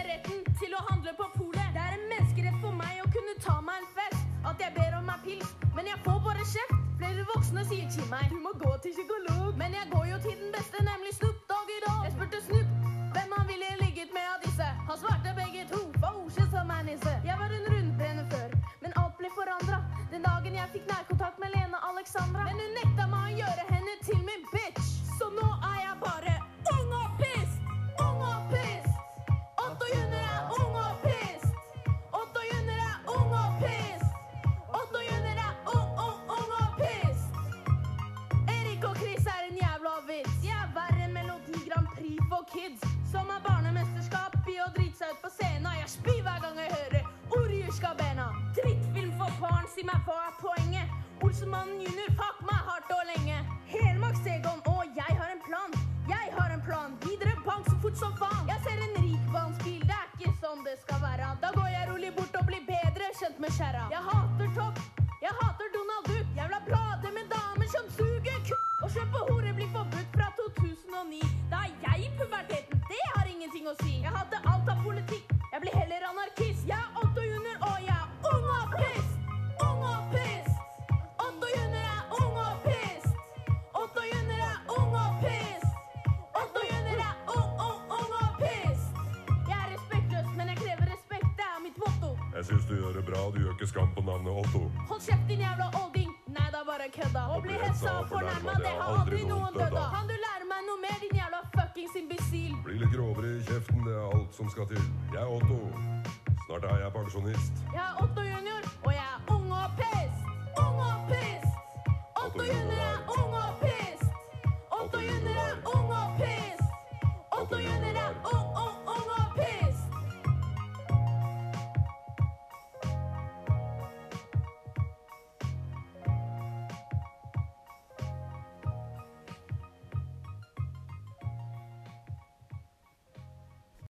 med retten til å handle på polet. Det er en menneskerett for meg å kunne ta meg en fest. At jeg ber om meg pils, men jeg får bare kjeft. Flere voksne sier til meg du må gå til psykolog. Men jeg går jo til den beste, nemlig Snoop Dogg i dag. Jeg spurte Snoop hvem han ville ligget med av disse. Han svarte begge to, var ordskjelt som er nisse. Jeg var en rundbrenner før, men alt ble forandra den dagen jeg fikk nærkontakt med Lene Alexandra. Men hun nekta meg å gjøre henne til min bitch. Kids. Som er barnemesterskap i å drite seg ut på scenen. Jeg spyr hver gang jeg hører Orjurskabena. Drittfilm for barn, si meg hva er poenget? Olsenmannen junior, fuck meg hardt og lenge. Helmaks Egon, og jeg har en plan. Jeg har en plan. Videre bank så fort som faen. Jeg ser en rikmannsbil, det er ikke sånn det skal være. Da går jeg rolig bort og blir bedre kjent med skjæra. Jeg hater topp. Jeg syns du gjør det bra. Du gjør ikke skam på navnet Otto. Hold kjeft, din jævla olding. Nei, da bare kødda. Å bli hetsa og fornærma, det har aldri noen dødd av. Kan du lære meg noe mer, din jævla fuckings imbisil? Bli litt grovere i kjeften, det er alt som skal til. Jeg er Otto. Snart er jeg pensjonist. Jeg er Otto junior, og jeg er ung og